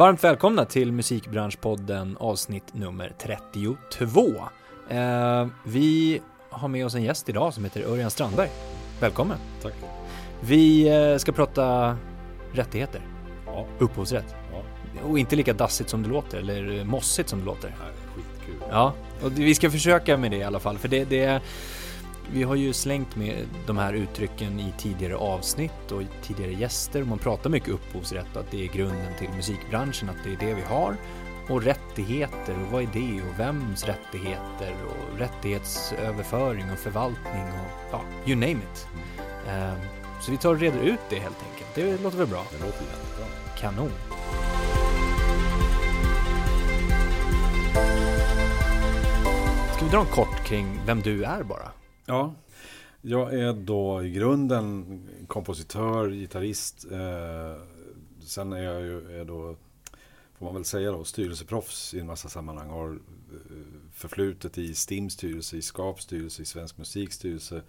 Varmt välkomna till Musikbranschpodden avsnitt nummer 32. Eh, vi har med oss en gäst idag som heter Örjan Strandberg. Välkommen! Tack. Vi eh, ska prata rättigheter, Ja. upphovsrätt. Ja. Och inte lika dassigt som det låter, eller mossigt som det låter. Nej, skitkul. Ja, och vi ska försöka med det i alla fall, för det, det vi har ju slängt med de här uttrycken i tidigare avsnitt och tidigare gäster. Man pratar mycket upphovsrätt och att det är grunden till musikbranschen, att det är det vi har. Och rättigheter, och vad är det och vems rättigheter och rättighetsöverföring och förvaltning och ja, you name it. Ehm, Så vi tar och reder ut det helt enkelt. Det låter väl bra? Det låter jättebra. Kanon. Ska vi dra en kort kring vem du är bara? Ja, jag är då i grunden kompositör, gitarrist. Eh, sen är jag ju är då, får man väl säga då, styrelseproffs i en massa sammanhang. Har eh, förflutet i STIMs styrelse, i SKAPs styrelse, i Svensk Musikstyrelse.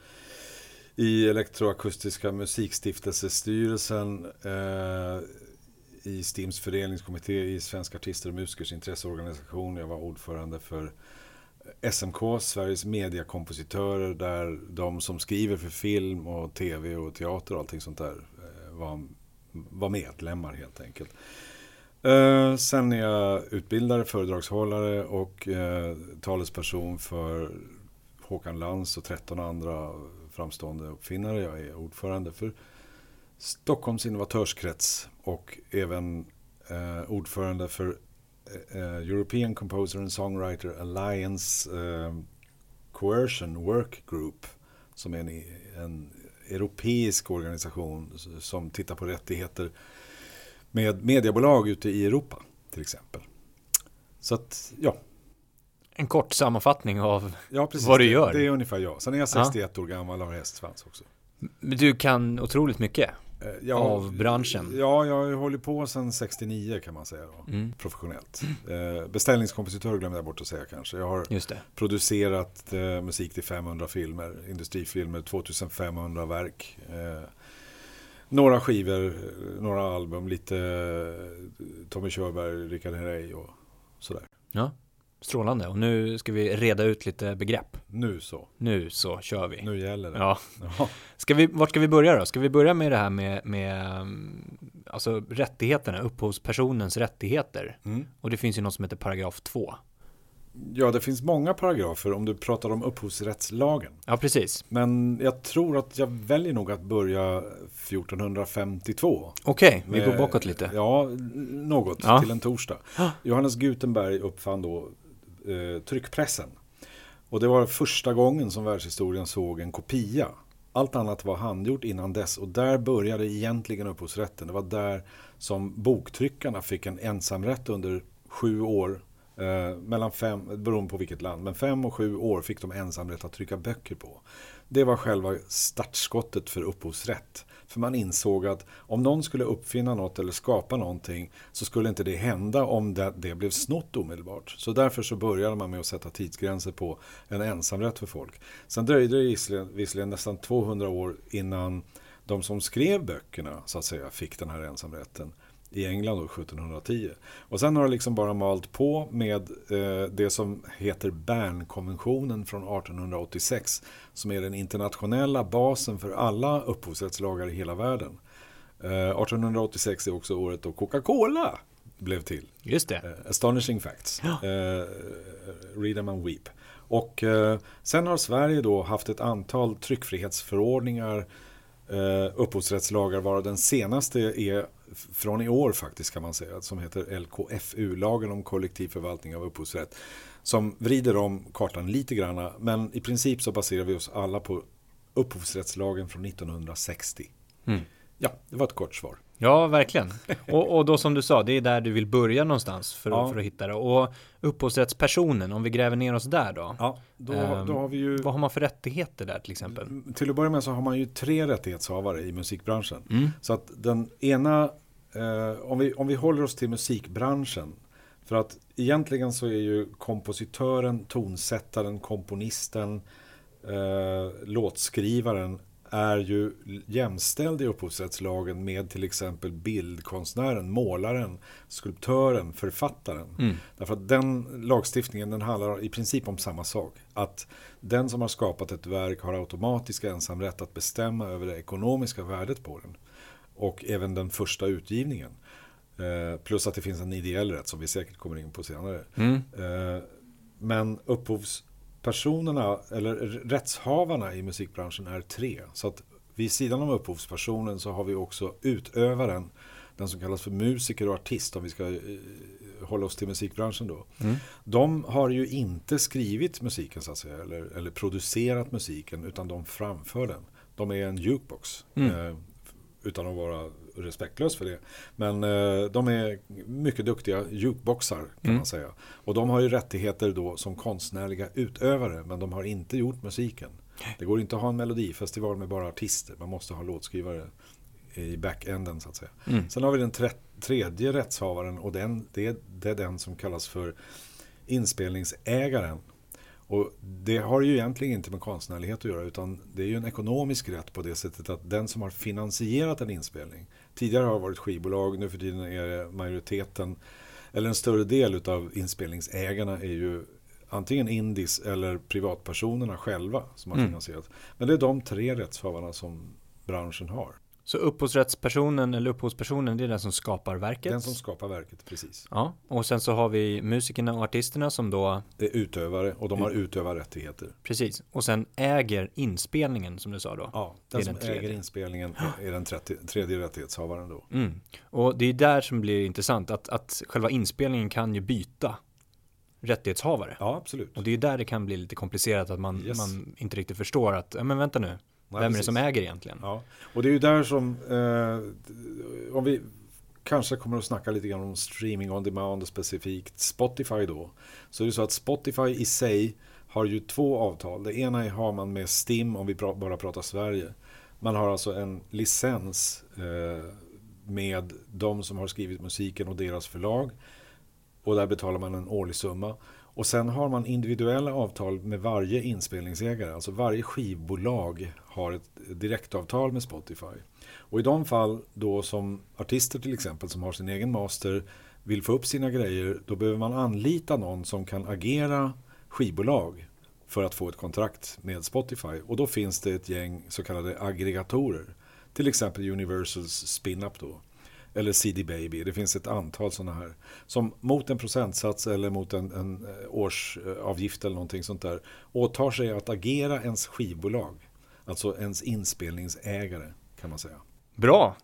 I Elektroakustiska Musikstiftelsestyrelsen. Eh, I STIMs föreningskommitté, i Svenska Artister och Musikers Intresseorganisation. Jag var ordförande för SMK, Sveriges Mediakompositörer, där de som skriver för film och tv och teater och allting sånt där eh, var, var medlemmar helt enkelt. Eh, sen är jag utbildare, föredragshållare och eh, talesperson för Håkan Lans och 13 andra framstående uppfinnare. Jag är ordförande för Stockholms innovatörskrets och även ordförande för eh, European Composer and Songwriter Alliance eh, Coercion Work Group som är en, en europeisk organisation som tittar på rättigheter med mediebolag ute i Europa till exempel. Så att, ja. En kort sammanfattning av ja precis, vad du det, gör. Det är ungefär jag. Sen är jag 61 år gammal och har hästsvans också. Men Du kan otroligt mycket. Eh, ja, Av branschen. Ja, jag hållit på sedan 69 kan man säga då, Mm. professionellt. Eh, beställningskompositör glömde jag bort att säga kanske. Jag har producerat eh, musik till 500 filmer, industrifilmer, 2500 verk. Några skivor, några album, lite Tommy Körberg, Rickard Herrey och sådär. Ja, strålande. Och nu ska vi reda ut lite begrepp. Nu så, Nu så kör vi. nu gäller det. Ja. Ska vi, vart ska vi börja då? Ska vi börja med det här med, med mm, alltså rättigheterna, upphovspersonens rättigheter? Mm. Och det finns ju något som heter paragraf 2. ja, det finns många paragrafer om du pratar om upphovsrättslagen. Ja, precis. Men jag tror att jag väljer nog att börja 1452. Okej, vi Med- går bakåt lite. Ja, något Ja. till en torsdag. Johannes Gutenberg uppfann då eh, tryckpressen. Och det var första gången som världshistorien såg en kopia. Allt annat var handgjort innan dess och där började egentligen upphovsrätten. Det var där som boktryckarna fick en ensamrätt under sju år. Eh, mellan fem, beroende på vilket land, men fem och sju år fick de ensamrätt att trycka böcker på. Det var själva startskottet för upphovsrätt. För man insåg att om någon skulle uppfinna något eller skapa någonting så skulle inte det hända om det, det blev snott omedelbart. Så därför så började man med att sätta tidsgränser på en ensamrätt för folk. Sen dröjde det visserligen, visserligen nästan 200 år innan de som skrev böckerna så att säga fick den här ensamrätten i England då 1710. Och sen har det liksom bara malt på med eh, det som heter Bernkonventionen från 1886 som är den internationella basen för alla upphovsrättslagar i hela världen. Eh, 1886 är också året då Coca-Cola blev till. Just det. Eh, astonishing facts. Eh, read them and weep. Och eh, sen har Sverige då haft ett antal tryckfrihetsförordningar, eh, upphovsrättslagar, varav den senaste är från i år faktiskt kan man säga, som heter LKFU, lagen om kollektiv förvaltning av upphovsrätt. Som vrider om kartan lite grann, men i princip så baserar vi oss alla på upphovsrättslagen från 1960. Mm. Ja, det var ett kort svar. Ja, verkligen. Och, och då som du sa, det är där du vill börja någonstans för, Ja. för att hitta det. Och upphovsrättspersonen, om vi gräver ner oss där då. Ja, då, Ehm, då har vi ju... Vad har man för rättigheter där till exempel? Till att börja med så har man ju tre rättighetshavare i musikbranschen. Mm. Så att den ena, eh, om, vi, om vi håller oss till musikbranschen. För att egentligen så är ju kompositören, tonsättaren, komponisten, eh, låtskrivaren är ju jämställd i upphovsrättslagen med till exempel bildkonstnären, målaren, skulptören, författaren. Mm. Därför att den lagstiftningen den handlar i princip om samma sak. Att den som har skapat ett verk har automatisk ensamrätt att bestämma över det ekonomiska värdet på den. Och även den första utgivningen. Eh, plus att det finns en ideell rätt som vi säkert kommer in på senare. Mm. Eh, men upphovspersonerna, eller rättshavarna i musikbranschen är tre. Så att vid sidan om upphovspersonen så har vi också utövaren, den som kallas för musiker och artist om vi ska eh, hålla oss till musikbranschen då. Mm. De har ju inte skrivit musiken så att säga, eller, eller producerat musiken, utan de framför den. De är en jukebox. Mm. Eh, utan att vara respektlös för det. Men eh, de är mycket duktiga jukeboxar kan Mm. man säga. Och de har ju rättigheter då som konstnärliga utövare, men de har inte gjort musiken. Det går inte att ha en melodifestival med bara artister, man måste ha låtskrivare i backenden så att säga. Mm. Sen har vi den tre- tredje rättshavaren och den, det, det är den som kallas för inspelningsägaren. Och det har ju egentligen inte med konstnärlighet att göra utan det är ju en ekonomisk rätt på det sättet att den som har finansierat en inspelning. Tidigare har varit skivbolag, nu för tiden är det majoriteten eller en större del utav inspelningsägarna är ju antingen indis eller privatpersonerna själva som har Mm. finansierat. Men det är de tre rättshavarna som branschen har. Så upphovsrättspersonen eller upphovspersonen det är den som skapar verket. Den som skapar verket, precis. Ja, och sen så har vi musikerna och artisterna som då, är utövare och de har utövarrättigheter. precis, och sen äger inspelningen som du sa då. Ja, den som den äger inspelningen är den 30, tredje rättighetshavaren då. Mm. Och det är där som blir intressant, att, att själva inspelningen kan ju byta rättighetshavare. Ja, absolut. Och det är där det kan bli lite komplicerat att man, Yes. man inte riktigt förstår att, ja men vänta nu, Nej, vem är det som äger egentligen? Ja, och det är ju där som, eh, om vi kanske kommer att snacka lite grann om streaming on demand och specifikt Spotify då. Så är det så att Spotify i sig har ju två avtal. Det ena har man med STIM om vi pra- bara pratar Sverige. Man har alltså en licens eh, med de som har skrivit musiken och deras förlag. Och där betalar man en årlig summa. Och sen har man individuella avtal med varje inspelningsägare. Alltså varje skivbolag har ett direktavtal med Spotify. Och i de fall då som artister till exempel som har sin egen master vill få upp sina grejer. Då behöver man anlita någon som kan agera skivbolag för att få ett kontrakt med Spotify. Och då finns det ett gäng så kallade aggregatorer. Till exempel Universals Spin-Up då. Eller CD Baby. Det finns ett antal sådana här. Som mot en procentsats eller mot en, en eh, årsavgift eller någonting sånt där. Åtar sig att agera ens skivbolag. Alltså ens inspelningsägare kan man säga. Bra!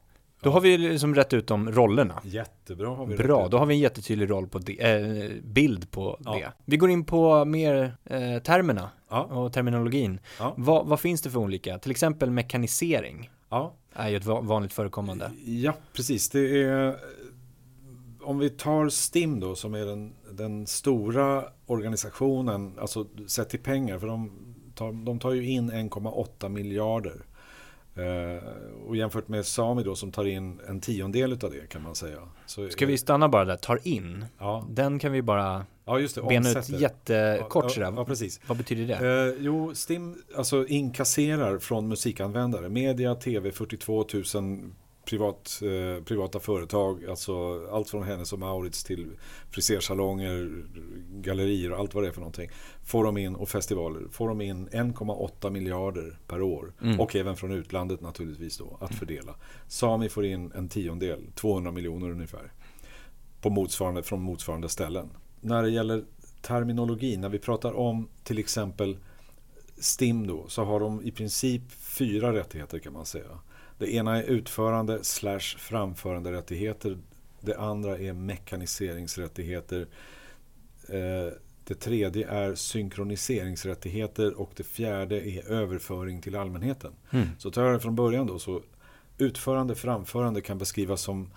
Då Ja. har vi liksom rätt ut de rollerna. Jättebra har vi Bra, då har vi en jättetydlig roll på det, eh, bild på Ja. det. Vi går in på mer eh, termerna Ja, och terminologin. Vad, vad finns det för olika? Till exempel mekanisering ja. är ju ett va- vanligt förekommande. Ja, precis. Det är, om vi tar STIM då, som är den, den stora organisationen, alltså sett till pengar, för de tar, de tar ju in 1,8 miljarder. Eh, och jämfört med Sami då, som tar in en tiondel av det kan man säga. Så, Ska vi stanna bara där, tar in. Ja, Den kan vi bara ja just det. bena ut jättekort ja, sådär. ja, precis. Vad betyder det? Eh, jo, STIM alltså inkasserar från musikanvändare. Media, TV, 42 000 privat, eh, privata företag. Alltså allt från Hennes och Maurits till frisersalonger, gallerier och allt vad det är för någonting. Får de in, och festivaler, får de in 1,8 miljarder per år. Mm. Och även från utlandet naturligtvis då, att fördela. Sami får in en tiondel, 200 miljoner ungefär. På motsvarande, från motsvarande ställen. När det gäller terminologi, när vi pratar om till exempel STIM då, så har de i princip fyra rättigheter kan man säga. Det ena är utförande slash framförande rättigheter. Det andra är mekaniseringsrättigheter. Eh, Det tredje är synkroniseringsrättigheter och det fjärde är överföring till allmänheten. Mm. Så tar jag det från början då så utförande, framförande kan beskrivas som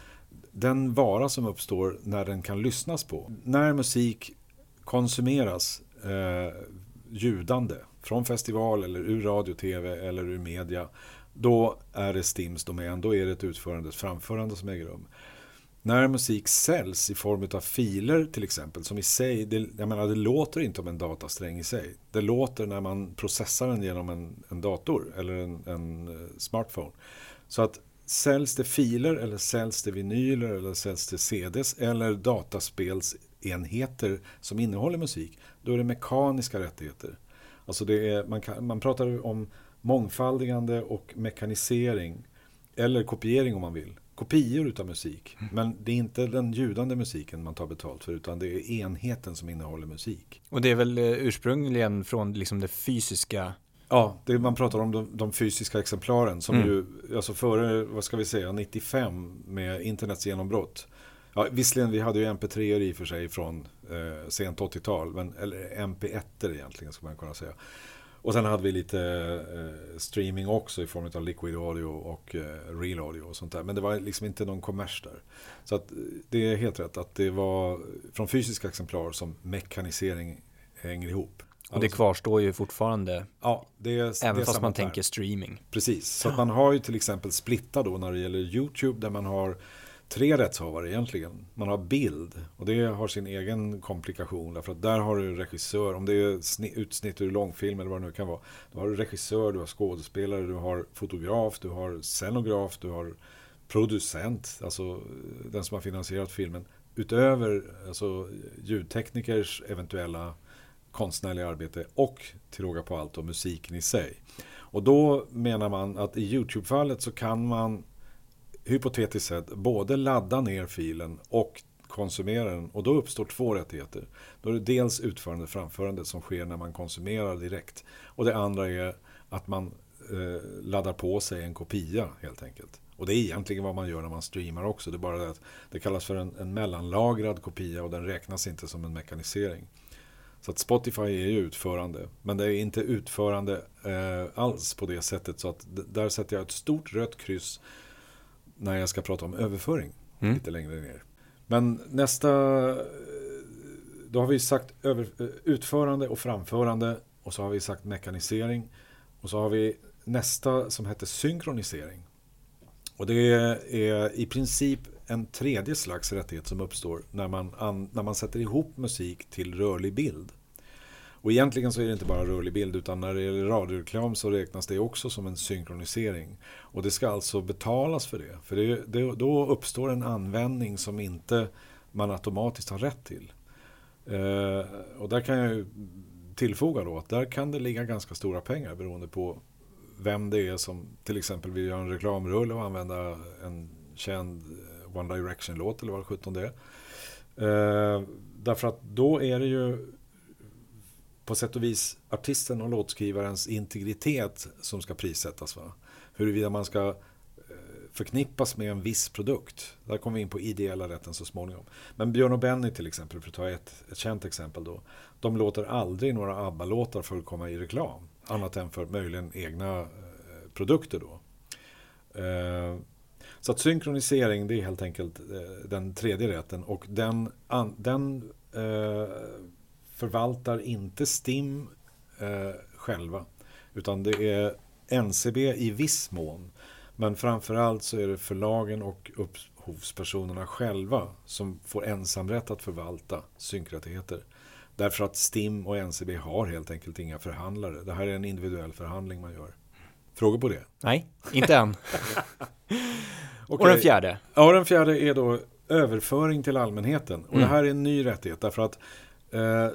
den vara som uppstår när den kan lyssnas på. När musik konsumeras eh, ljudande från festival eller ur radio, tv eller ur media då är det STIMs domän, då är det ett utförande, ett framförande som äger rum. när musik säljs i form av filer till exempel, som i sig, det, jag menar det låter inte om en datasträng i sig. Det låter när man processar den genom en, en dator eller en, en eh, smartphone. Så att säljs det filer eller säljs det vinyler eller säljs det CDs eller dataspelsenheter som innehåller musik, då är det mekaniska rättigheter. Alltså det är, man, kan, man pratar om mångfaldigande och mekanisering eller kopiering om man vill kopior utav musik. Mm. Men det är inte den ljudande musiken man tar betalt för utan det är enheten som innehåller musik. Och det är väl eh, ursprungligen från liksom det fysiska Ja, det man pratar om de, de fysiska exemplaren som mm. ju, alltså före, vad ska vi säga, 95 med internets genombrott. Ja, visserligen, vi hade ju MP3 i och för sig från eh, sent 80-tal, men, eller MP1 egentligen ska man kunna säga. Och sen hade vi lite eh, streaming också i form av liquid audio och eh, real audio och sånt där. Men det var liksom inte någon kommers där. Så att, det är helt rätt att det var från fysiska exemplar som mekanisering hänger ihop. Och det alltså- kvarstår ju fortfarande. Ja, det är, även det fast man tänker streaming. Precis, så att man har ju till exempel splitta då när det gäller YouTube där man har tre rättshavare egentligen. Man har bild och det har sin egen komplikation. Därför att där har du regissör, om det är utsnitt ur långfilm eller vad det nu kan vara. Då har du regissör, du har skådespelare, du har fotograf, du har scenograf, du har producent, alltså den som har finansierat filmen. Utöver alltså, ljudteknikers eventuella konstnärliga arbete och till råga på allt och musiken i sig. Och då menar man att i YouTube-fallet så kan man hypotetiskt sett både ladda ner filen och konsumera den och då uppstår två rättigheter. Då är det dels utförande och framförande som sker när man konsumerar direkt och det andra är att man eh, laddar på sig en kopia helt enkelt. Och det är egentligen vad man gör när man streamar också. Det är bara det att det kallas för en, en mellanlagrad kopia och den räknas inte som en mekanisering. Så att Spotify är ju utförande. Men det är inte utförande eh, alls på det sättet. Så att där sätter jag ett stort rött kryss när jag ska prata om överföring mm. lite längre ner. Men nästa, då har vi sagt över, utförande och framförande och så har vi sagt mekanisering och så har vi nästa som heter synkronisering. Och det är i princip en tredje slags rättighet som uppstår när man, när man sätter ihop musik till rörlig bild. Och egentligen så är det inte bara rörlig bild utan när det gäller radioreklam så räknas det också som en synkronisering. Och det ska alltså betalas för det. För det, det, då uppstår en användning som inte man automatiskt har rätt till. Eh, och där kan jag tillfoga då att där kan det ligga ganska stora pengar beroende på vem det är som till exempel vill göra en reklamrulle och använda en känd One Direction-låt eller vad sjutton det är. Eh, därför att då är det ju på sätt och vis artisten och låtskrivarens integritet som ska prissättas. Va? Huruvida man ska eh, förknippas med en viss produkt. Där kommer vi in på ideella rätten så småningom. Men Björn och Benny till exempel, för att ta ett, ett känt exempel då. De låter aldrig några ABBA-låtar förekomma i reklam. Annat än för möjligen egna eh, produkter då. Eh, så att synkronisering det är helt enkelt eh, den tredje rätten och den, an, den eh, förvaltar inte STIM eh, själva. Utan det är NCB i viss mån. Men framförallt så är det förlagen och upphovspersonerna själva som får ensamrätt att förvalta synkrättigheter. Därför att STIM och NCB har helt enkelt inga förhandlare. Det här är en individuell förhandling man gör. Frågor på det? Nej, inte än. Och den fjärde? Ja, den fjärde är då överföring till allmänheten. Och mm. det här är en ny rättighet därför att eh,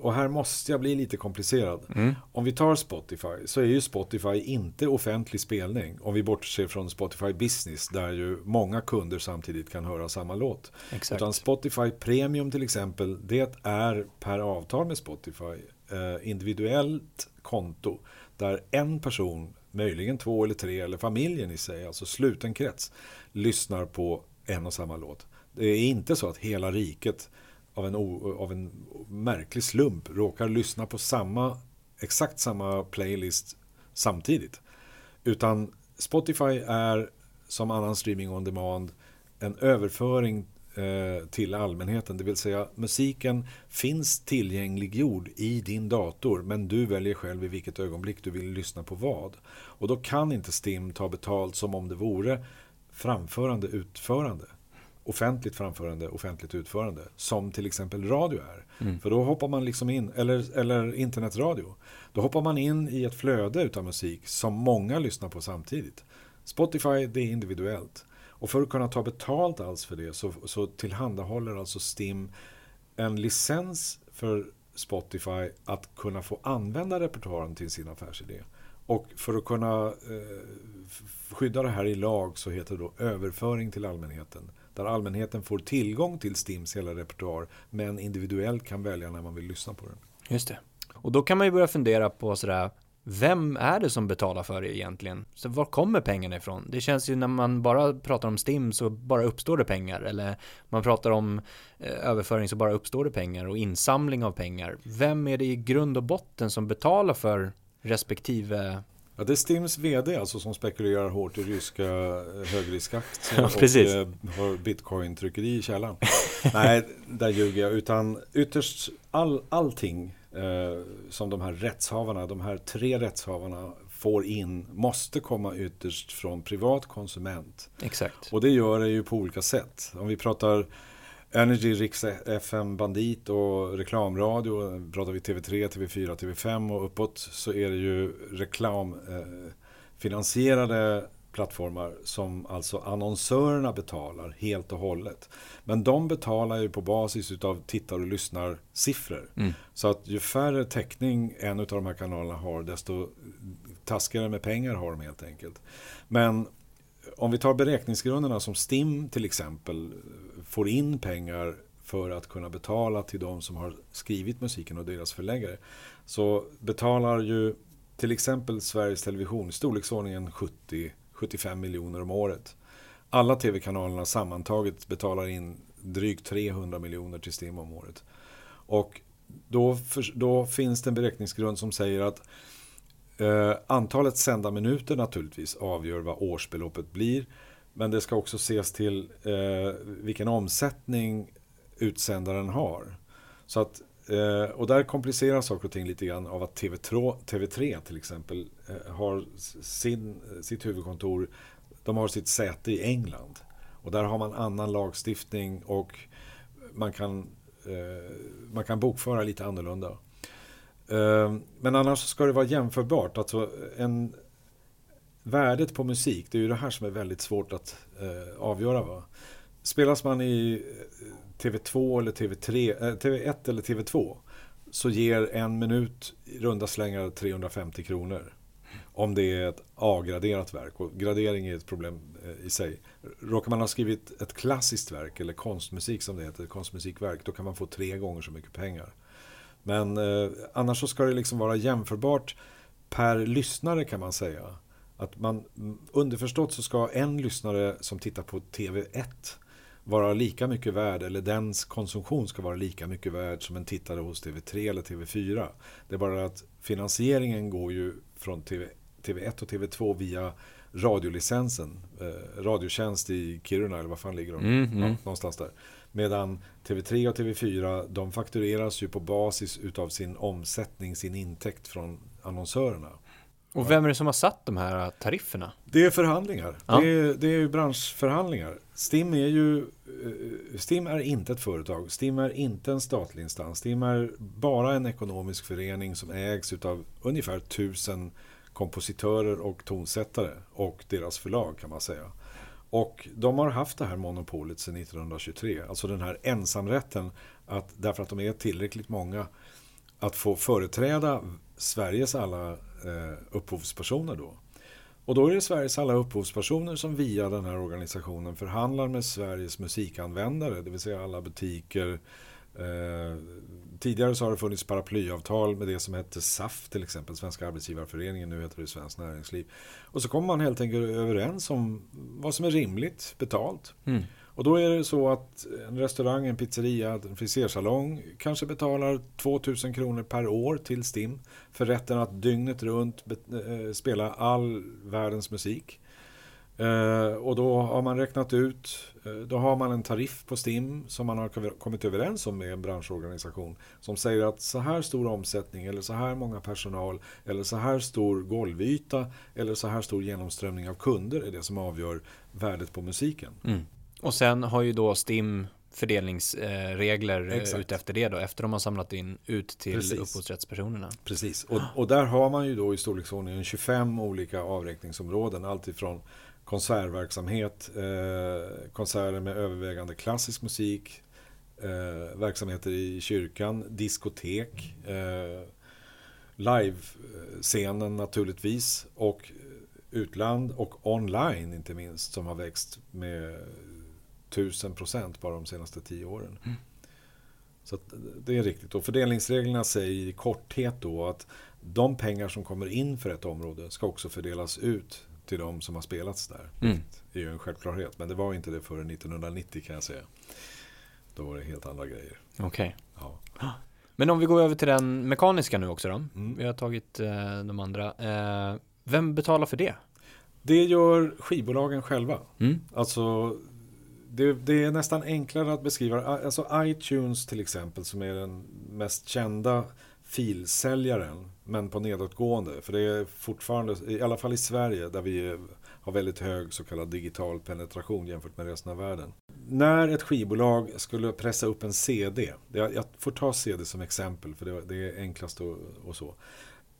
och här måste jag bli lite komplicerad. Mm. Om vi tar Spotify så är ju Spotify inte offentlig spelning. Om vi bortser från Spotify Business där ju många kunder samtidigt kan höra samma låt. Exakt. Utan Spotify Premium till exempel, det är per avtal med Spotify eh, individuellt konto där en person, möjligen två eller tre eller familjen i sig, alltså sluten krets, lyssnar på en och samma låt. Det är inte så att hela riket av en, av en märklig slump råkar lyssna på samma, exakt samma playlist samtidigt. Utan Spotify är som annan streaming on demand en överföring eh, till allmänheten. Det vill säga musiken finns tillgängliggjord i din dator men du väljer själv i vilket ögonblick du vill lyssna på vad. Och då kan inte STIM ta betalt som om det vore framförande utförande. offentligt framförande, offentligt utförande. Som till exempel radio är. Mm. För då hoppar man liksom in, eller, eller internetradio. Då hoppar man in i ett flöde utav musik som många lyssnar på samtidigt. Spotify, det är individuellt. Och för att kunna ta betalt alls för det så, så tillhandahåller alltså STIM en licens för Spotify att kunna få använda repertoaren till sin affärsidé. Och för att kunna eh, skydda det här i lag så heter det då överföring till allmänheten. Där allmänheten får tillgång till STIMs hela repertoar men individuellt kan välja när man vill lyssna på den. Just det. Och då kan man ju börja fundera på sådär, vem är det som betalar för det egentligen? Så var kommer pengarna ifrån? Det känns ju när man bara pratar om STIM så bara uppstår det pengar eller man pratar om eh, överföring så bara uppstår det pengar och insamling av pengar. Vem är det i grund och botten som betalar för respektive Ja, det är Stims VD alltså som spekulerar hårt i ryska eh, högriskaktier Ja, och precis. eh, har bitcoin-tryckeri i källaren. Nej, där ljuger jag. Utan ytterst all, allting eh, som de här rättshavarna, de här tre rättshavarna får in måste komma ytterst från privat konsument. Exakt. Och det gör det ju på olika sätt. Om vi pratar Energy, Rix FM, Bandit och reklamradio. Pratar vi TV3, TV4, TV5 och uppåt så är det ju reklamfinansierade plattformar som alltså annonsörerna betalar helt och hållet. Men de betalar ju på basis utav tittar och lyssnarsiffror. Mm. Så att ju färre täckning en av de här kanalerna har desto taskigare med pengar har de helt enkelt. Men om vi tar beräkningsgrunderna som STIM till exempel får in pengar för att kunna betala till de som har skrivit musiken och deras förläggare. Så betalar ju till exempel Sveriges Television i storleksordningen 75 miljoner om året. Alla tv-kanalerna sammantaget betalar in drygt 300 miljoner till STIM om året. Och då, för, då finns det en beräkningsgrund som säger att Eh, antalet sända minuter naturligtvis avgör vad årsbeloppet blir. Men det ska också ses till eh, vilken omsättning utsändaren har. Så att, eh, och där kompliceras saker och ting lite grann av att TV3, TV3 till exempel eh, har sin, eh, sitt huvudkontor, de har sitt säte i England. Och där har man annan lagstiftning och man kan, eh, man kan bokföra lite annorlunda. Eh, Men annars ska det vara jämförbart. Alltså en, värdet på musik, det är ju det här som är väldigt svårt att eh, avgöra. Va? Spelas man i eh, TV2 eller TV3, eh, TV1 eller TV2 så ger en minut i runda slängar 350 kronor. Om det är ett A-graderat verk. Och gradering är ett problem eh, i sig. Råkar man ha skrivit ett klassiskt verk eller konstmusik som det heter, ett konstmusikverk, då kan man få tre gånger så mycket pengar. Men eh, annars så ska det liksom vara jämförbart per lyssnare kan man säga. Att man, mm, underförstått så ska en lyssnare som tittar på TV1 vara lika mycket värd, eller dens konsumtion ska vara lika mycket värd som en tittare hos TV3 eller TV4. Det är bara att finansieringen går ju från TV, TV1 och TV2 via radiolicensen. Eh, radiotjänst i Kiruna, eller vad fan ligger de? Mm, mm. Ja, någonstans där. Medan TV3 och TV4 de faktureras ju på basis utav sin omsättning, sin intäkt från annonsörerna. Och vem är det som har satt de här tarifferna? Det är förhandlingar. Ja. Det, är, det är branschförhandlingar. STIM är ju eh, STIM är inte ett företag. STIM är inte en statlig instans. STIM är bara en ekonomisk förening som ägs utav ungefär tusen kompositörer och tonsättare och deras förlag kan man säga. Och de har haft det här monopolet sedan 1923. Alltså den här ensamrätten att därför att de är tillräckligt många att få företräda Sveriges alla eh, upphovspersoner då. Och då är det Sveriges alla upphovspersoner som via den här organisationen förhandlar med Sveriges musikanvändare, det vill säga alla butiker. Eh, tidigare så har det funnits paraplyavtal med det som hette SAF till exempel, Svenska Arbetsgivarföreningen, nu heter det Svenskt Näringsliv. Och så kommer man helt enkelt överens om vad som är rimligt betalt. Mm. Och då är det så att en restaurang, en pizzeria, en frisersalong kanske betalar 2000 kronor per år till STIM för rätten att dygnet runt eh, spela all världens musik. Eh, och då har man räknat ut, eh, då har man en tariff på STIM som man har kommit överens om med en branschorganisation som säger att så här stor omsättning eller så här många personal eller så här stor golvyta eller så här stor genomströmning av kunder är det som avgör värdet på musiken. Mm. Och sen har ju då STIM fördelningsregler Exakt. ut efter det då, efter de har samlat in ut till Precis. upphovsrättspersonerna. Precis, och, och där har man ju då i storleksordningen 25 olika avräkningsområden. Allt ifrån konsertverksamhet, eh, konserter med övervägande klassisk musik, eh, verksamheter i kyrkan, diskotek, eh, livescenen naturligtvis och utland och online inte minst som har växt med tusen procent bara de senaste tio åren. Mm. Så det är riktigt. Och fördelningsreglerna säger i korthet då att de pengar som kommer in för ett område ska också fördelas ut till de som har spelats där. Mm. Det är ju en självklarhet, men det var inte det förrän 1990 kan jag säga. Då var det helt andra grejer. Okej. Ja. Men om vi går över till den mekaniska nu också då. Mm. Vi har tagit eh, de andra. Eh, vem betalar för det? Det gör skivbolagen själva. Mm. Alltså, det, det är nästan enklare att beskriva. Alltså iTunes till exempel som är den mest kända filsäljaren men på nedåtgående. För det är fortfarande, i alla fall i Sverige där vi har väldigt hög så kallad digital penetration jämfört med resten av världen. När ett skivbolag skulle pressa upp en CD, jag får ta CD som exempel för det, det är enklast och, och så.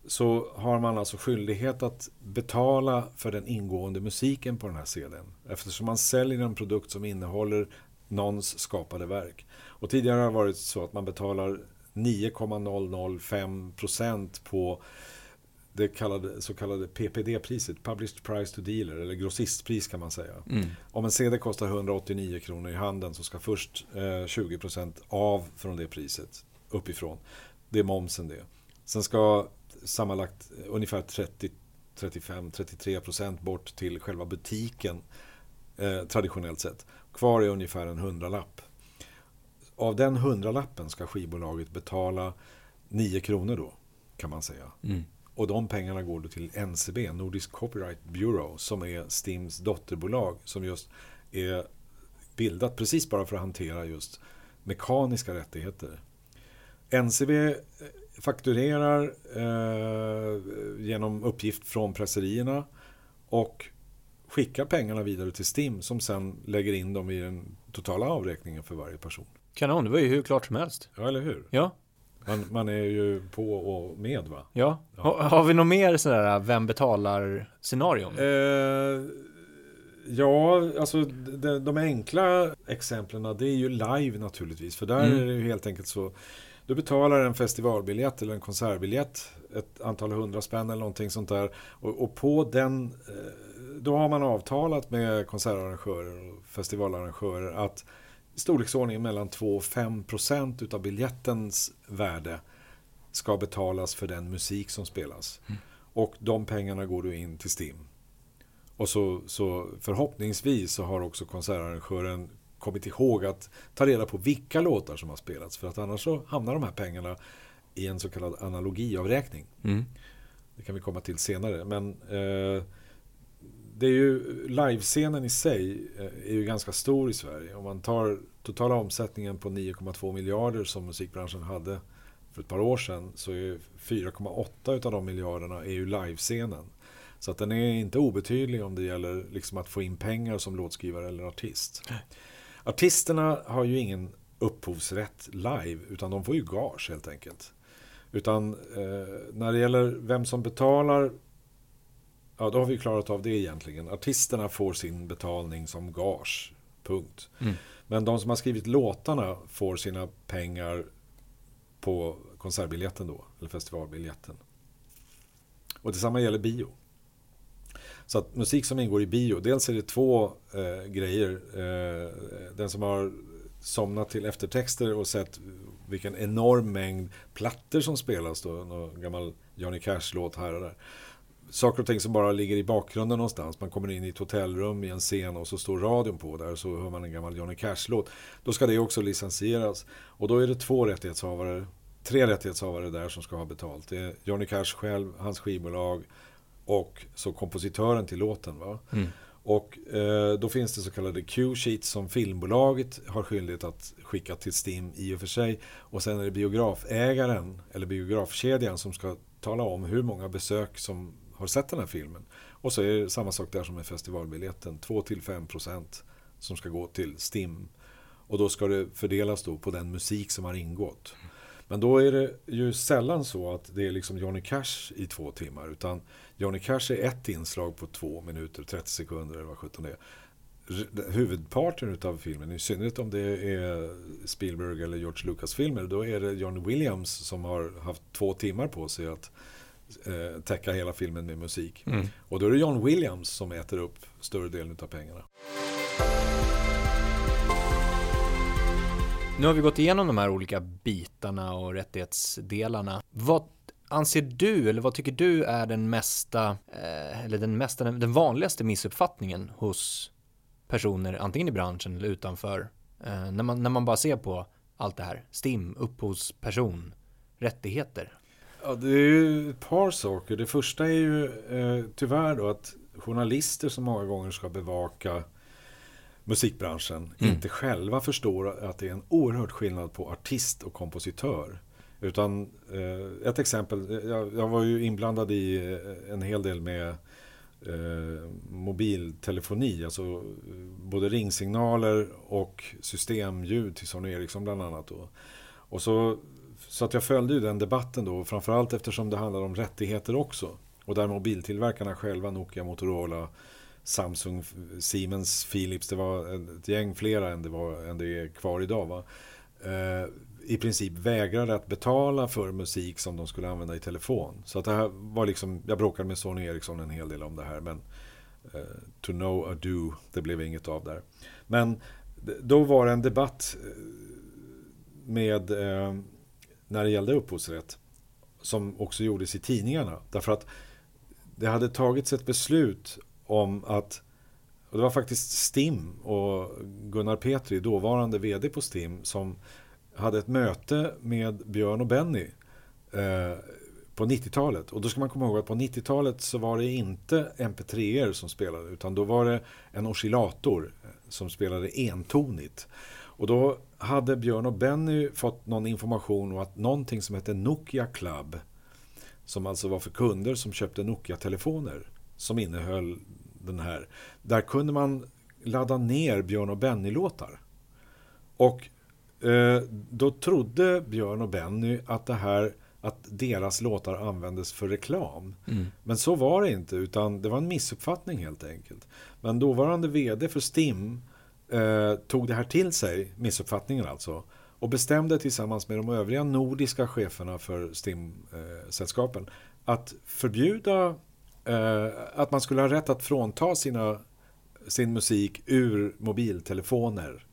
Så har man alltså skyldighet att betala för den ingående musiken på den här CDn. Eftersom man säljer en produkt som innehåller någons skapade verk. Och tidigare har det varit så att man betalar 9,005% på det kallade, så kallade PPD-priset, Published Price to Dealer, eller grossistpris kan man säga. Mm. Om en CD kostar 189 kronor i handeln så ska först eh, 20% av från det priset uppifrån. Det är momsen det. Sen ska sammanlagt ungefär 30, 35, 33% bort till själva butiken eh, traditionellt sett. Kvar är ungefär en hundralapp. Av den hundralappen ska skivbolaget betala 9 kronor då, kan man säga. Mm. Och de pengarna går då till NCB, Nordisk Copyright Bureau, som är Stims dotterbolag som just är bildat precis bara för att hantera just mekaniska rättigheter. NCB fakturerar eh, genom uppgift från presserierna och skickar pengarna vidare till STIM som sen lägger in dem i den totala avräkningen för varje person. Kanon, det var ju hur klart som helst. Ja, eller hur? Ja, Man, man är ju på och med va? ja. Ja. Ha, har vi något mer sådär vem betalar scenarion? Eh, ja, alltså de, de enkla exemplen det är ju live naturligtvis. För där Mm. är det ju helt enkelt så. Du betalar en festivalbiljett eller en konsertbiljett. Ett antal hundra spänn eller någonting sånt där. Och, och på den, eh, då har man avtalat med konsertarrangörer och festivalarrangörer att i storleksordningen mellan 2 och 5 procent utav biljettens värde ska betalas för den musik som spelas. Och de pengarna går då in till STIM. Och så, så förhoppningsvis så har också konsertarrangören kommit ihåg att ta reda på vilka låtar som har spelats. För att annars så hamnar de här pengarna i en så kallad analogiavräkning. Mm. Det kan vi komma till senare. Men eh, det är ju livescenen i sig eh, är ju ganska stor i Sverige. Om man tar totala omsättningen på 9,2 miljarder som musikbranschen hade för ett par år sedan så är 4,8 utav de miljarderna är ju livescenen. Så att den är inte obetydlig om det gäller liksom att få in pengar som låtskrivare eller artist. Artisterna har ju ingen upphovsrätt live utan de får ju gage helt enkelt. Utan eh, när det gäller vem som betalar Ja, då har vi klarat av det egentligen. Artisterna får sin betalning som gage. Punkt. Mm. Men de som har skrivit låtarna får sina pengar på konsertbiljetten då, eller festivalbiljetten. Och detsamma gäller bio. Så att musik som ingår i bio, dels är det två eh, grejer. Eh, den som har somnat till eftertexter och sett vilken enorm mängd plattor som spelas då, någon gammal Johnny Cash-låt här och där. Saker och ting som bara ligger i bakgrunden någonstans. Man kommer in i ett hotellrum i en scen och så står radion på där och så hör man en gammal Johnny Cash-låt. Då ska det också licensieras. Och då är det två rättighetshavare, tre rättighetshavare där som ska ha betalt. Det är Johnny Cash själv, hans skivbolag och så kompositören till låten. Va? Mm. Och eh, då finns det så kallade Q-sheets som filmbolaget har skyldighet att skicka till STIM i och för sig. Och sen är det biografägaren eller biografkedjan som ska tala om hur många besök som har sett den här filmen. Och så är det samma sak där som med festivalbiljetten. 2-5% som ska gå till STIM. Och då ska det fördelas då på den musik som har ingått. Men då är det ju sällan så att det är liksom Johnny Cash i två timmar. Utan Johnny Cash är ett inslag på två minuter, 30 sekunder eller vad sjutton det är. Huvudparten av filmen, i synnerhet om det är Spielberg eller George Lucas-filmer, då är det John Williams som har haft två timmar på sig att eh, täcka hela filmen med musik. Mm. Och då är det John Williams som äter upp större delen av pengarna. Nu har vi gått igenom de här olika bitarna och rättighetsdelarna. Vad anser du, eller vad tycker du är den mesta, eh, eller den mesta, den vanligaste missuppfattningen hos personer, antingen i branschen eller utanför, eh, när, man, när man bara ser på allt det här, STIM, upphovsperson, rättigheter? Ja, det är ju ett par saker. Det första är ju eh, tyvärr då att journalister som många gånger ska bevaka musikbranschen mm. inte själva förstår att det är en oerhört skillnad på artist och kompositör. Utan eh, ett exempel, jag, jag, var ju inblandad i eh, en hel del med eh, mobiltelefoni, alltså eh, både ringsignaler och systemljud till Sony Ericsson bland annat. Då. Och så, så att jag följde ju den debatten då, framförallt eftersom det handlar om rättigheter också. Och där mobiltillverkarna själva, Nokia, Motorola, Samsung, Siemens, Philips, det var ett gäng flera än det, var, än det är kvar idag. Va? Eh, i princip vägrade att betala för musik som de skulle använda i telefon. Så att det här var liksom, jag bråkade med Sony Ericsson en hel del om det här. Men eh, to know a do, det blev inget av där. Men då var det en debatt eh, med eh, när det gällde upphovsrätt som också gjordes i tidningarna. Därför att det hade tagits ett beslut om att och det var faktiskt STIM och Gunnar Petri, dåvarande VD på STIM, som hade ett möte med Björn och Benny eh, på 90-talet. Och då ska man komma ihåg att på 90-talet så var det inte MP3er som spelade, utan då var det en oscillator eh, som spelade entonigt. Och då hade Björn och Benny fått någon information om att någonting som hette Nokia Club, som alltså var för kunder som köpte Nokia-telefoner, som innehöll den här. Där kunde man ladda ner Björn och Benny-låtar. Och då trodde Björn och Benny att det här att deras låtar användes för reklam. Mm. Men så var det inte, utan det var en missuppfattning helt enkelt. Men dåvarande VD för STIM eh, tog det här till sig, missuppfattningen alltså, och bestämde tillsammans med de övriga nordiska cheferna för STIM-sällskapen eh, att förbjuda eh, att man skulle ha rätt att frånta sina, sin musik ur mobiltelefoner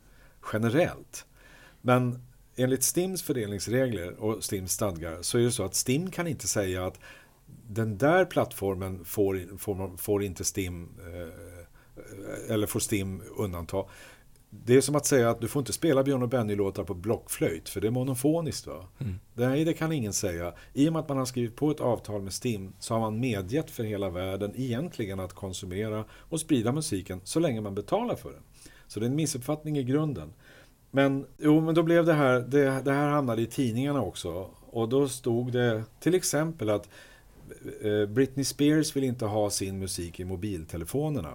generellt. Men enligt STIMs fördelningsregler och STIMs stadgar så är det så att STIM kan inte säga att den där plattformen får, får, får inte STIM eh, eller får STIM undanta. Det är som att säga att du får inte spela Björn och Benny-låtar på blockflöjt för det är monofoniskt. Va? Mm. Nej, det kan ingen säga. I och med att man har skrivit på ett avtal med STIM så har man medgett för hela världen egentligen att konsumera och sprida musiken så länge man betalar för den. Så det är en missuppfattning i grunden. Men, jo, men då blev det här, det, det här hamnade i tidningarna också. Och då stod det till exempel att eh, Britney Spears vill inte ha sin musik i mobiltelefonerna.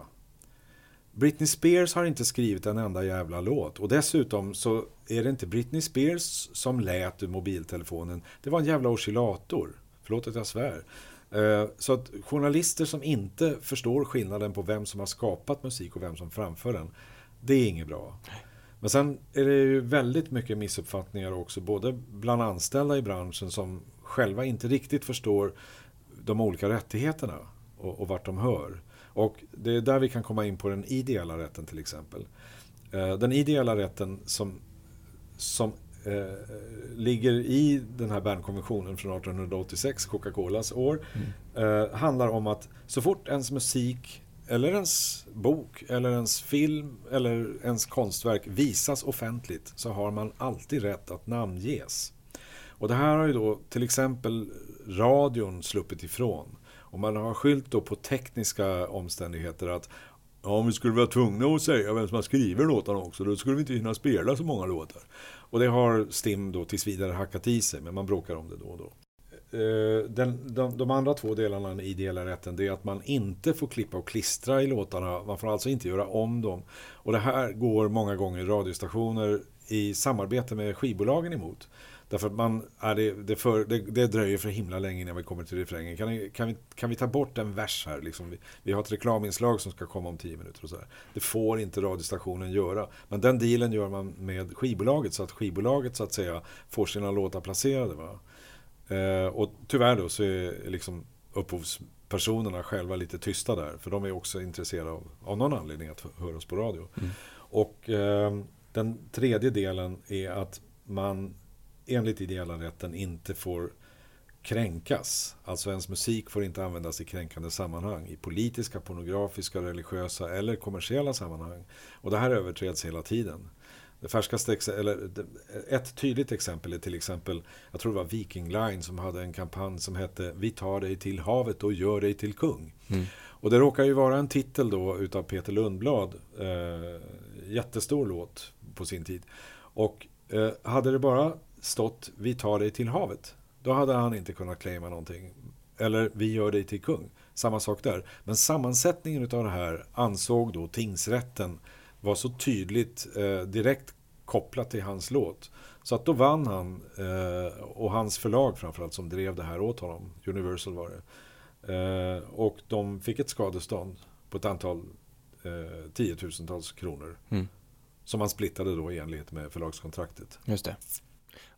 Britney Spears har inte skrivit en enda jävla låt. Och dessutom så är det inte Britney Spears som lät ur mobiltelefonen. Det var en jävla oscillator. Förlåt att jag svär. Eh, så att journalister som inte förstår skillnaden på vem som har skapat musik och vem som framför den. Det är inget bra. Men sen är det ju väldigt mycket missuppfattningar också. Både bland anställda i branschen som själva inte riktigt förstår de olika rättigheterna och, och vart de hör. Och det är där vi kan komma in på den ideella rätten till exempel. Eh, den ideella rätten som, som eh, ligger i den här Bernkonventionen från 1886, Coca-Colas år, mm. eh, handlar om att så fort ens musik eller ens bok eller ens film eller ens konstverk visas offentligt så har man alltid rätt att namnges. Och det här har ju då till exempel radion sluppit ifrån. Och man har skyllt då på tekniska omständigheter att ja, om vi skulle vara tvungna att säga vem som har skrivit låtarna också, då skulle vi inte hinna spela så många låtar. Och det har STIM då tills vidare hackat i sig, men man bråkar om det då och då. Eh, den, de, de, andra två delarna i ideella rätten det är att man inte får klippa och klistra i låtarna. Man får alltså inte göra om dem. Och det här går många gånger radiostationer i samarbete med skivbolagen emot. Därför att man, är det, det, för, det, det, dröjer för himla länge innan vi kommer till refrängen. Kan, kan, vi, kan vi ta bort en vers här? Liksom, vi, vi, har ett reklaminslag som ska komma om tio minuter. Och så här. Det får inte radiostationen göra. Men den dealen gör man med skivbolaget så att skivbolaget så att säga får sina låtar placerade. Va? Eh, och tyvärr då så är liksom upphovspersonerna själva lite tysta där. För de är också intresserade av, av någon anledning att höras på radio. Mm. Och eh, den tredje delen är att man enligt ideella rätten inte får kränkas. Alltså ens musik får inte användas i kränkande sammanhang. I politiska, pornografiska, religiösa eller kommersiella sammanhang. Och det här överträds hela tiden. Det färskaste, eller ett tydligt exempel är till exempel, jag tror det var Viking Line som hade en kampanj som hette Vi tar dig till havet och gör dig till kung. Mm. Och det råkar ju vara en titel då utav Peter Lundblad. Eh, jättestor låt på sin tid. Och eh, hade det bara stått Vi tar dig till havet. Då hade han inte kunnat claima någonting. Eller Vi gör dig till kung. Samma sak där. Men sammansättningen av det här ansåg då tingsrätten var så tydligt eh, direkt kopplat till hans låt. Så att då vann han eh, och hans förlag framförallt som drev det här åt honom. Universal var det. Eh, och de fick ett skadestånd på ett antal eh, tiotusentals kronor. Mm. Som man splittade då i enlighet med förlagskontraktet. Just det.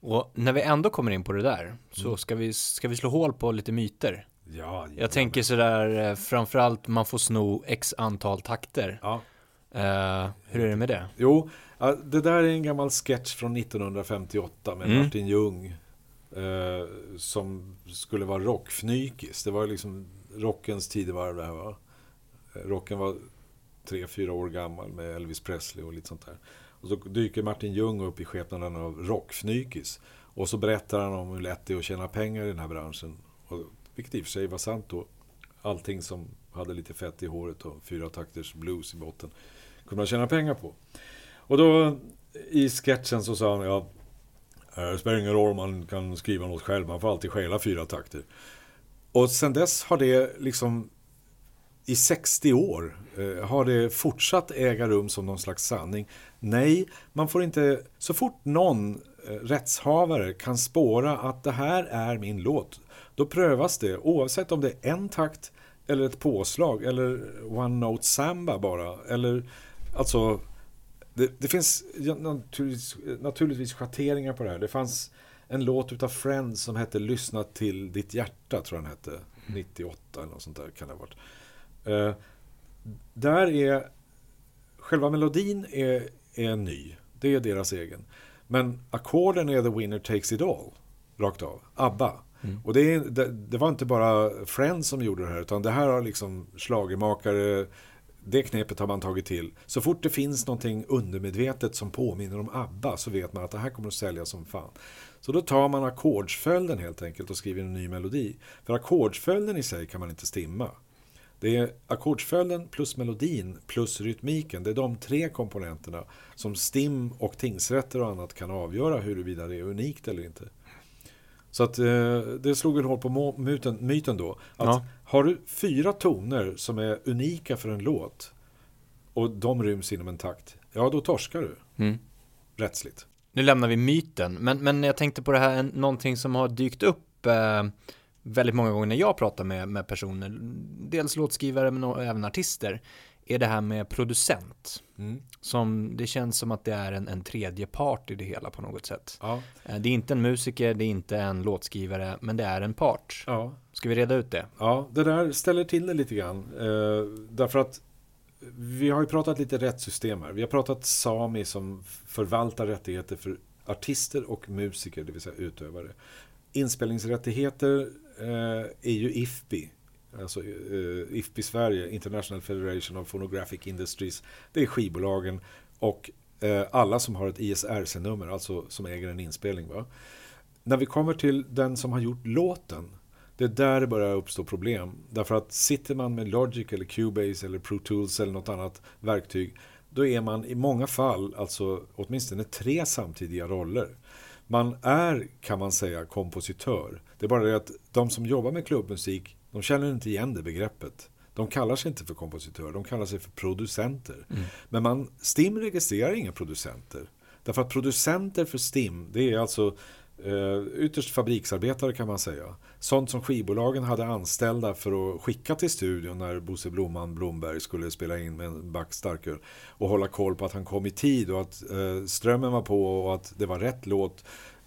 Och när vi ändå kommer in på det där så mm. ska, vi, ska vi slå hål på lite myter. Ja, jag tänker sådär, eh, framförallt man får sno x antal takter. Ja. Uh, hur är det med det? Jo, det där är en gammal sketch från 1958 med mm. Martin Ljung. Uh, som skulle vara rockfnykis. Det var liksom rockens tidevarv det här va. Rocken var tre, fyra år gammal med Elvis Presley och lite sånt där. Och så dyker Martin Ljung upp i skepnaden av rockfnykis. Och så berättar han om hur lätt det är att tjäna pengar i den här branschen. Och, vilket i och för sig var sant då. Allting som hade lite fett i håret och fyra takters blues i botten kunna man tjäna pengar på. Och då i sketchen så sa han ja, det spelar ingen roll om man kan skriva något själv, man får alltid stjäla fyra takter. Och sen dess har det liksom i 60 år eh, har det fortsatt äga rum som någon slags sanning. Nej, man får inte, så fort någon eh, rättshavare kan spåra att det här är min låt, då prövas det oavsett om det är en takt eller ett påslag eller one note samba bara. Eller alltså, det, det finns naturligtvis, naturligtvis schatteringar på det här. Det fanns en låt utav Friends som hette Lyssna till ditt hjärta, tror jag den hette. 98 eller något sånt där kan det ha varit. Uh, där är själva melodin är, är ny. Det är deras egen. Men ackorden är The Winner Takes It All. Rakt av. ABBA. Mm. Och det, det, det, var inte bara Friends som gjorde det här. Utan det här har liksom slagermakare det knepet har man tagit till. Så fort det finns någonting undermedvetet som påminner om ABBA så vet man att det här kommer att sälja som fan. Så då tar man ackordsföljden helt enkelt och skriver en ny melodi. För ackordsföljden i sig kan man inte stimma. Det är ackordsföljden plus melodin plus rytmiken. Det är de tre komponenterna som STIM och tingsrätter och annat kan avgöra huruvida det är unikt eller inte. Så att eh, det slog en hål på myten, myten då. Att ja. Har du fyra toner som är unika för en låt och de ryms inom en takt, ja då torskar du. Mm. Rättsligt. Nu lämnar vi myten, men, men jag tänkte på det här, någonting som har dykt upp eh, väldigt många gånger när jag pratar med, med personer, dels låtskrivare men även artister, är det här med producent. Mm. Som, det känns som att det är en, en tredje part i det hela på något sätt. Ja. Eh, det är inte en musiker, det är inte en låtskrivare, men det är en part. Ja. Ska vi reda ut det? Ja, det där ställer till det lite grann. Eh, därför att vi har ju pratat lite rättssystem här. Vi har pratat Sami som förvaltar rättigheter för artister och musiker, det vill säga utövare. Inspelningsrättigheter eh, är ju IFPI, alltså eh, IFPI Sverige, International Federation of Phonographic Industries. Det är skivbolagen och eh, alla som har ett ISRC-nummer, alltså som äger en inspelning. Va? När vi kommer till den som har gjort låten, det är där det börjar uppstå problem. Därför att sitter man med Logic eller Cubase eller Pro Tools eller något annat verktyg, då är man i många fall, alltså åtminstone tre samtidiga roller. Man är, kan man säga, kompositör. Det är bara det att de som jobbar med klubbmusik, de känner inte igen det begreppet. De kallar sig inte för kompositörer, de kallar sig för producenter. Mm. Men man, STIM registrerar inga producenter. Därför att producenter för STIM, det är alltså eh, ytterst fabriksarbetare kan man säga. Sånt som skivbolagen hade anställda för att skicka till studion när Bosse Blomman Blomberg skulle spela in med en back starköl. Och hålla koll på att han kom i tid och att eh, strömmen var på och att det var rätt låt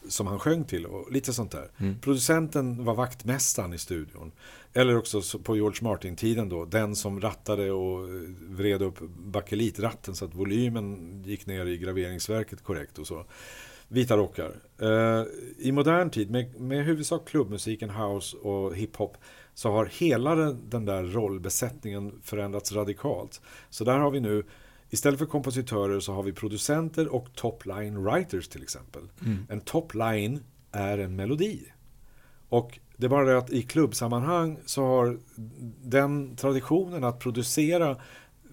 som han sjöng till och lite sånt där. Mm. Producenten var vaktmästaren i studion. Eller också på George Martin-tiden då, den som rattade och eh, vred upp bakelitratten så att volymen gick ner i graveringsverket korrekt och så. Vita rockar. Uh, I modern tid, med, med huvudsak klubbmusiken, house och hiphop, så har hela den där rollbesättningen förändrats radikalt. Så där har vi nu Istället för kompositörer så har vi producenter och top-line writers till exempel. Mm. En top-line är en melodi. Och det är bara det att i klubbsammanhang så har den traditionen att producera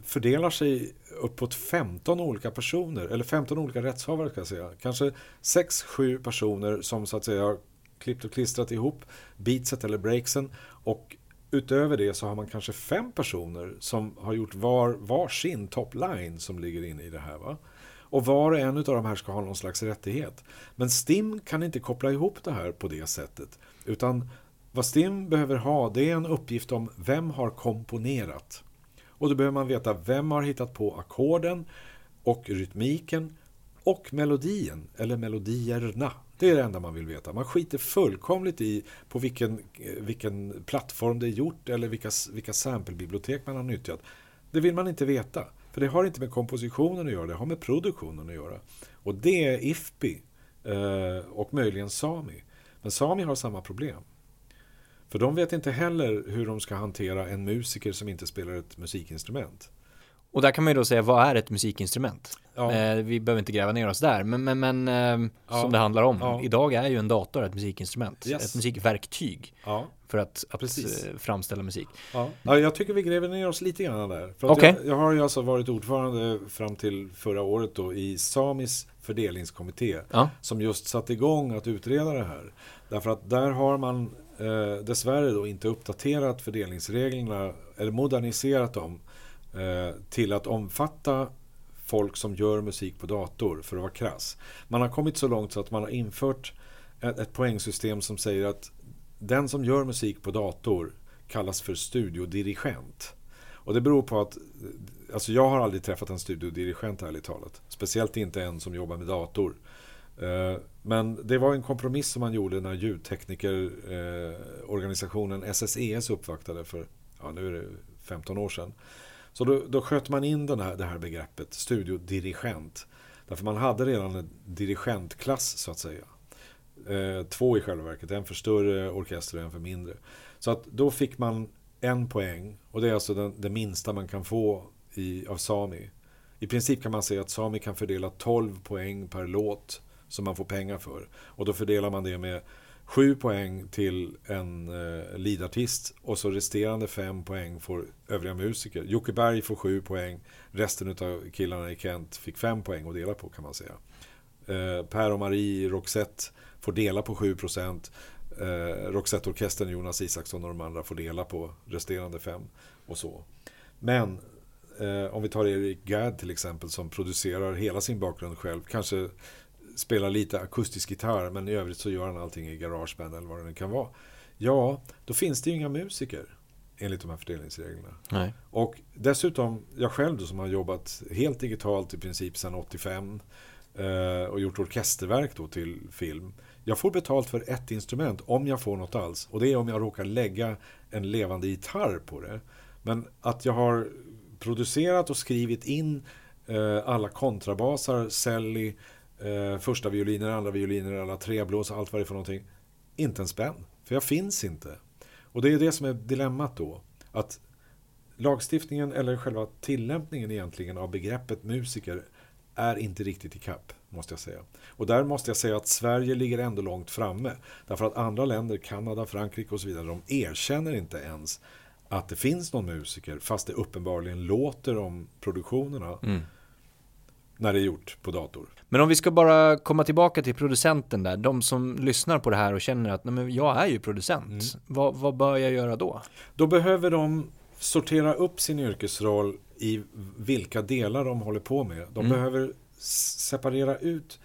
fördelar sig uppåt 15 olika personer, eller 15 olika rättshavare ska jag säga. Kanske 6-7 personer som så att säga har klippt och klistrat ihop beatset eller breaksen och utöver det så har man kanske fem personer som har gjort var, var sin topline som ligger inne i det här. Va? Och var och en av de här ska ha någon slags rättighet. Men STIM kan inte koppla ihop det här på det sättet. Utan vad STIM behöver ha det är en uppgift om vem har komponerat. Och då behöver man veta vem har hittat på ackorden och rytmiken och melodien, eller melodierna. Det är det enda man vill veta. Man skiter fullkomligt i på vilken, eh, vilken plattform det är gjort eller vilka, vilka samplebibliotek man har nyttjat. Det vill man inte veta. För det har inte med kompositionen att göra, det har med produktionen att göra. Och det är IFPI eh, och möjligen Sami. Men Sami har samma problem. För de vet inte heller hur de ska hantera en musiker som inte spelar ett musikinstrument. Och där kan man ju då säga, vad är ett musikinstrument? Ja. Eh, vi behöver inte gräva ner oss där, men, men, men eh, ja. som det handlar om. Ja. Idag är ju en dator ett musikinstrument, yes. ett musikverktyg för att, att eh, framställa musik. Ja. jag tycker vi gräver ner oss lite grann där. För okay. jag, jag, har ju alltså varit ordförande fram till förra året då i Samis fördelningskommitté som just satt igång att utreda det här. Därför att där har man eh, dessvärre då inte uppdaterat fördelningsreglerna eller moderniserat dem Eh, till att omfatta folk som gör musik på dator, för att vara krass. Man har kommit så långt så att man har infört ett, ett poängsystem som säger att den som gör musik på dator kallas för studiodirigent. Och det beror på att Alltså jag har aldrig träffat en studiodirigent ärligt talat. Speciellt inte en som jobbar med dator. Eh, men det var en kompromiss som man gjorde när ljudteknikerorganisationen eh, SSES uppvaktade för, ja nu är det 15 år sedan. Så då, då sköt man in den här, det här begreppet, studiodirigent. Därför man hade redan en dirigentklass så att säga. Eh, två i själva verket, en för större orkester och en för mindre. Så att då fick man en poäng och det är alltså den, det minsta man kan få i, av Sami. I princip kan man säga att Sami kan fördela 12 poäng per låt som man får pengar för. Och då fördelar man det med 7 poäng till en eh, lidartist och så resterande 5 poäng får övriga musiker. Jocke Berg får 7 poäng, resten av killarna i Kent fick 5 poäng att dela på kan man säga. Eh, per och Marie Roxette får dela på 7 procent. Eh, Roxette-orkestern, Jonas Isaksson och de andra får dela på resterande 5 och så. Men eh, om vi tar Erik Gadd till exempel som producerar hela sin bakgrund själv, kanske spelar lite akustisk gitarr men i övrigt så gör han allting i Garageband eller vad det nu kan vara. Ja, då finns det ju inga musiker enligt de här fördelningsreglerna. Nej. Och dessutom, jag själv då, som har jobbat helt digitalt i princip sedan 85 eh, och gjort orkesterverk då till film. Jag får betalt för ett instrument om jag får något alls. Och det är om jag råkar lägga en levande gitarr på det. Men att jag har producerat och skrivit in eh, alla kontrabasar, celli, eh, första violiner, andra violiner, alla treblås, allt vad det är för någonting. Inte en spänn, för jag finns inte. Och det är det som är dilemmat då. Att lagstiftningen eller själva tillämpningen egentligen av begreppet musiker är inte riktigt i kapp, måste jag säga. Och där måste jag säga att Sverige ligger ändå långt framme. Därför att andra länder, Kanada, Frankrike och så vidare, de erkänner inte ens att det finns någon musiker, fast det uppenbarligen låter om produktionerna. Mm när det är gjort på dator. Men om vi ska bara komma tillbaka till producenten där, de som lyssnar på det här och känner att nej, men jag är ju producent, mm. vad, vad bör jag göra då? Då behöver de sortera upp sin yrkesroll i vilka delar de håller på med. De mm. behöver separera ut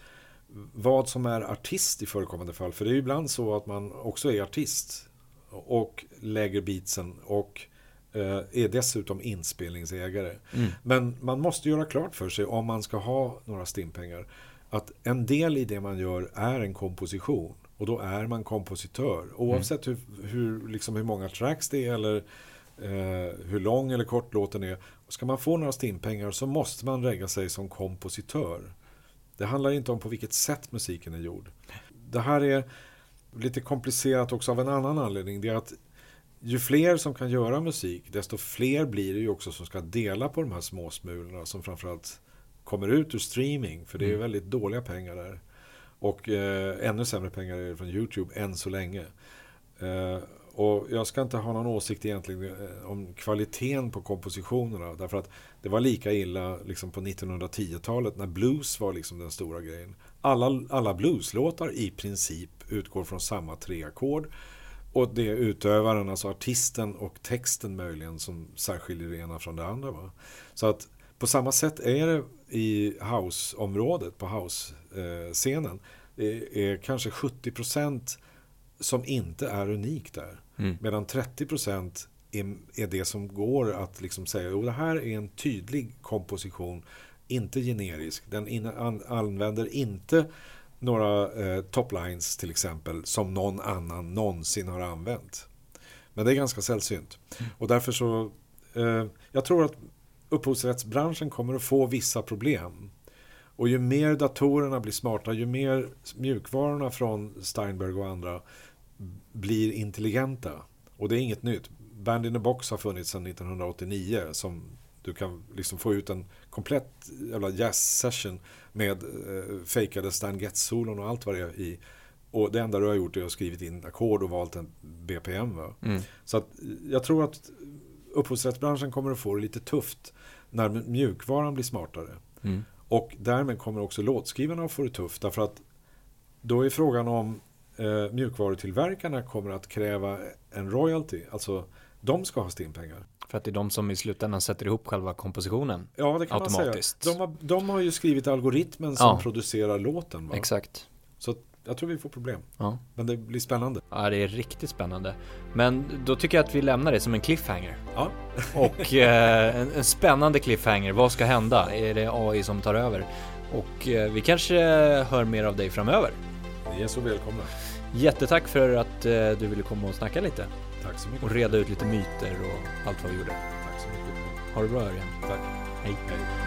vad som är artist i förekommande fall. För det är ju ibland så att man också är artist och lägger beatsen och är dessutom inspelningsägare. Mm. Men man måste göra klart för sig om man ska ha några stimpengar att en del i det man gör är en komposition. Och då är man kompositör. Oavsett mm. hur, hur, liksom hur många tracks det är eller eh, hur lång eller kort låten är. Ska man få några stimpengar så måste man lägga sig som kompositör. Det handlar inte om på vilket sätt musiken är gjord. Det här är lite komplicerat också av en annan anledning. Det är att ju fler som kan göra musik, desto fler blir det ju också som ska dela på de här småsmulorna som framförallt kommer ut ur streaming. För det är mm. väldigt dåliga pengar där. Och eh, ännu sämre pengar är det från YouTube än så länge. Eh, och jag ska inte ha någon åsikt egentligen eh, om kvaliteten på kompositionerna. Därför att det var lika illa liksom på 1910-talet när blues var liksom den stora grejen. Alla, alla blueslåtar i princip utgår från samma tre ackord. Och det är utövaren, alltså artisten och texten möjligen som särskiljer det ena från det andra. Va? Så att på samma sätt är det i house-området, på house-scenen. Det är kanske 70% som inte är unikt där. Mm. Medan 30% är, är det som går att liksom säga att det här är en tydlig komposition, inte generisk. Den in, an, använder inte några eh, toplines till exempel som någon annan någonsin har använt. Men det är ganska sällsynt. Mm. Och därför så, eh, jag tror att upphovsrättsbranschen kommer att få vissa problem. Och ju mer datorerna blir smarta, ju mer mjukvarorna från Steinberg och andra blir intelligenta. Och det är inget nytt. Band in a box har funnits sedan 1989 som du kan liksom få ut en komplett jävla jazz-session med eh, fejkade Stan Getz-solon och allt vad det är i. Och det enda du har gjort är att skrivit in ackord och valt en BPM. Mm. Så att jag tror att upphovsrättsbranschen kommer att få det lite tufft när mjukvaran blir smartare. Mm. Och därmed kommer också låtskrivarna att få det tufft. Därför att då är frågan om eh, mjukvarutillverkarna kommer att kräva en royalty. Alltså de ska ha stimpengar. För att det är de som i slutändan sätter ihop själva kompositionen Ja, det kan automatiskt. man säga. De har, de har ju skrivit algoritmen som ja. producerar låten. Va? Exakt. Så jag tror vi får problem. Ja. Men det blir spännande. Ja, det är riktigt spännande. Men då tycker jag att vi lämnar det som en cliffhanger. Ja. Och eh, en, en, spännande cliffhanger. Vad ska hända? Är det AI som tar över? Och eh, vi kanske hör mer av dig framöver. Ni är så välkomna. Jättetack för att eh, du ville komma och snacka lite. Tack så mycket. Och reda ut lite myter och allt vad vi gjorde. Tack så mycket. Ha det bra Örjan. Tack. Hej. Hej.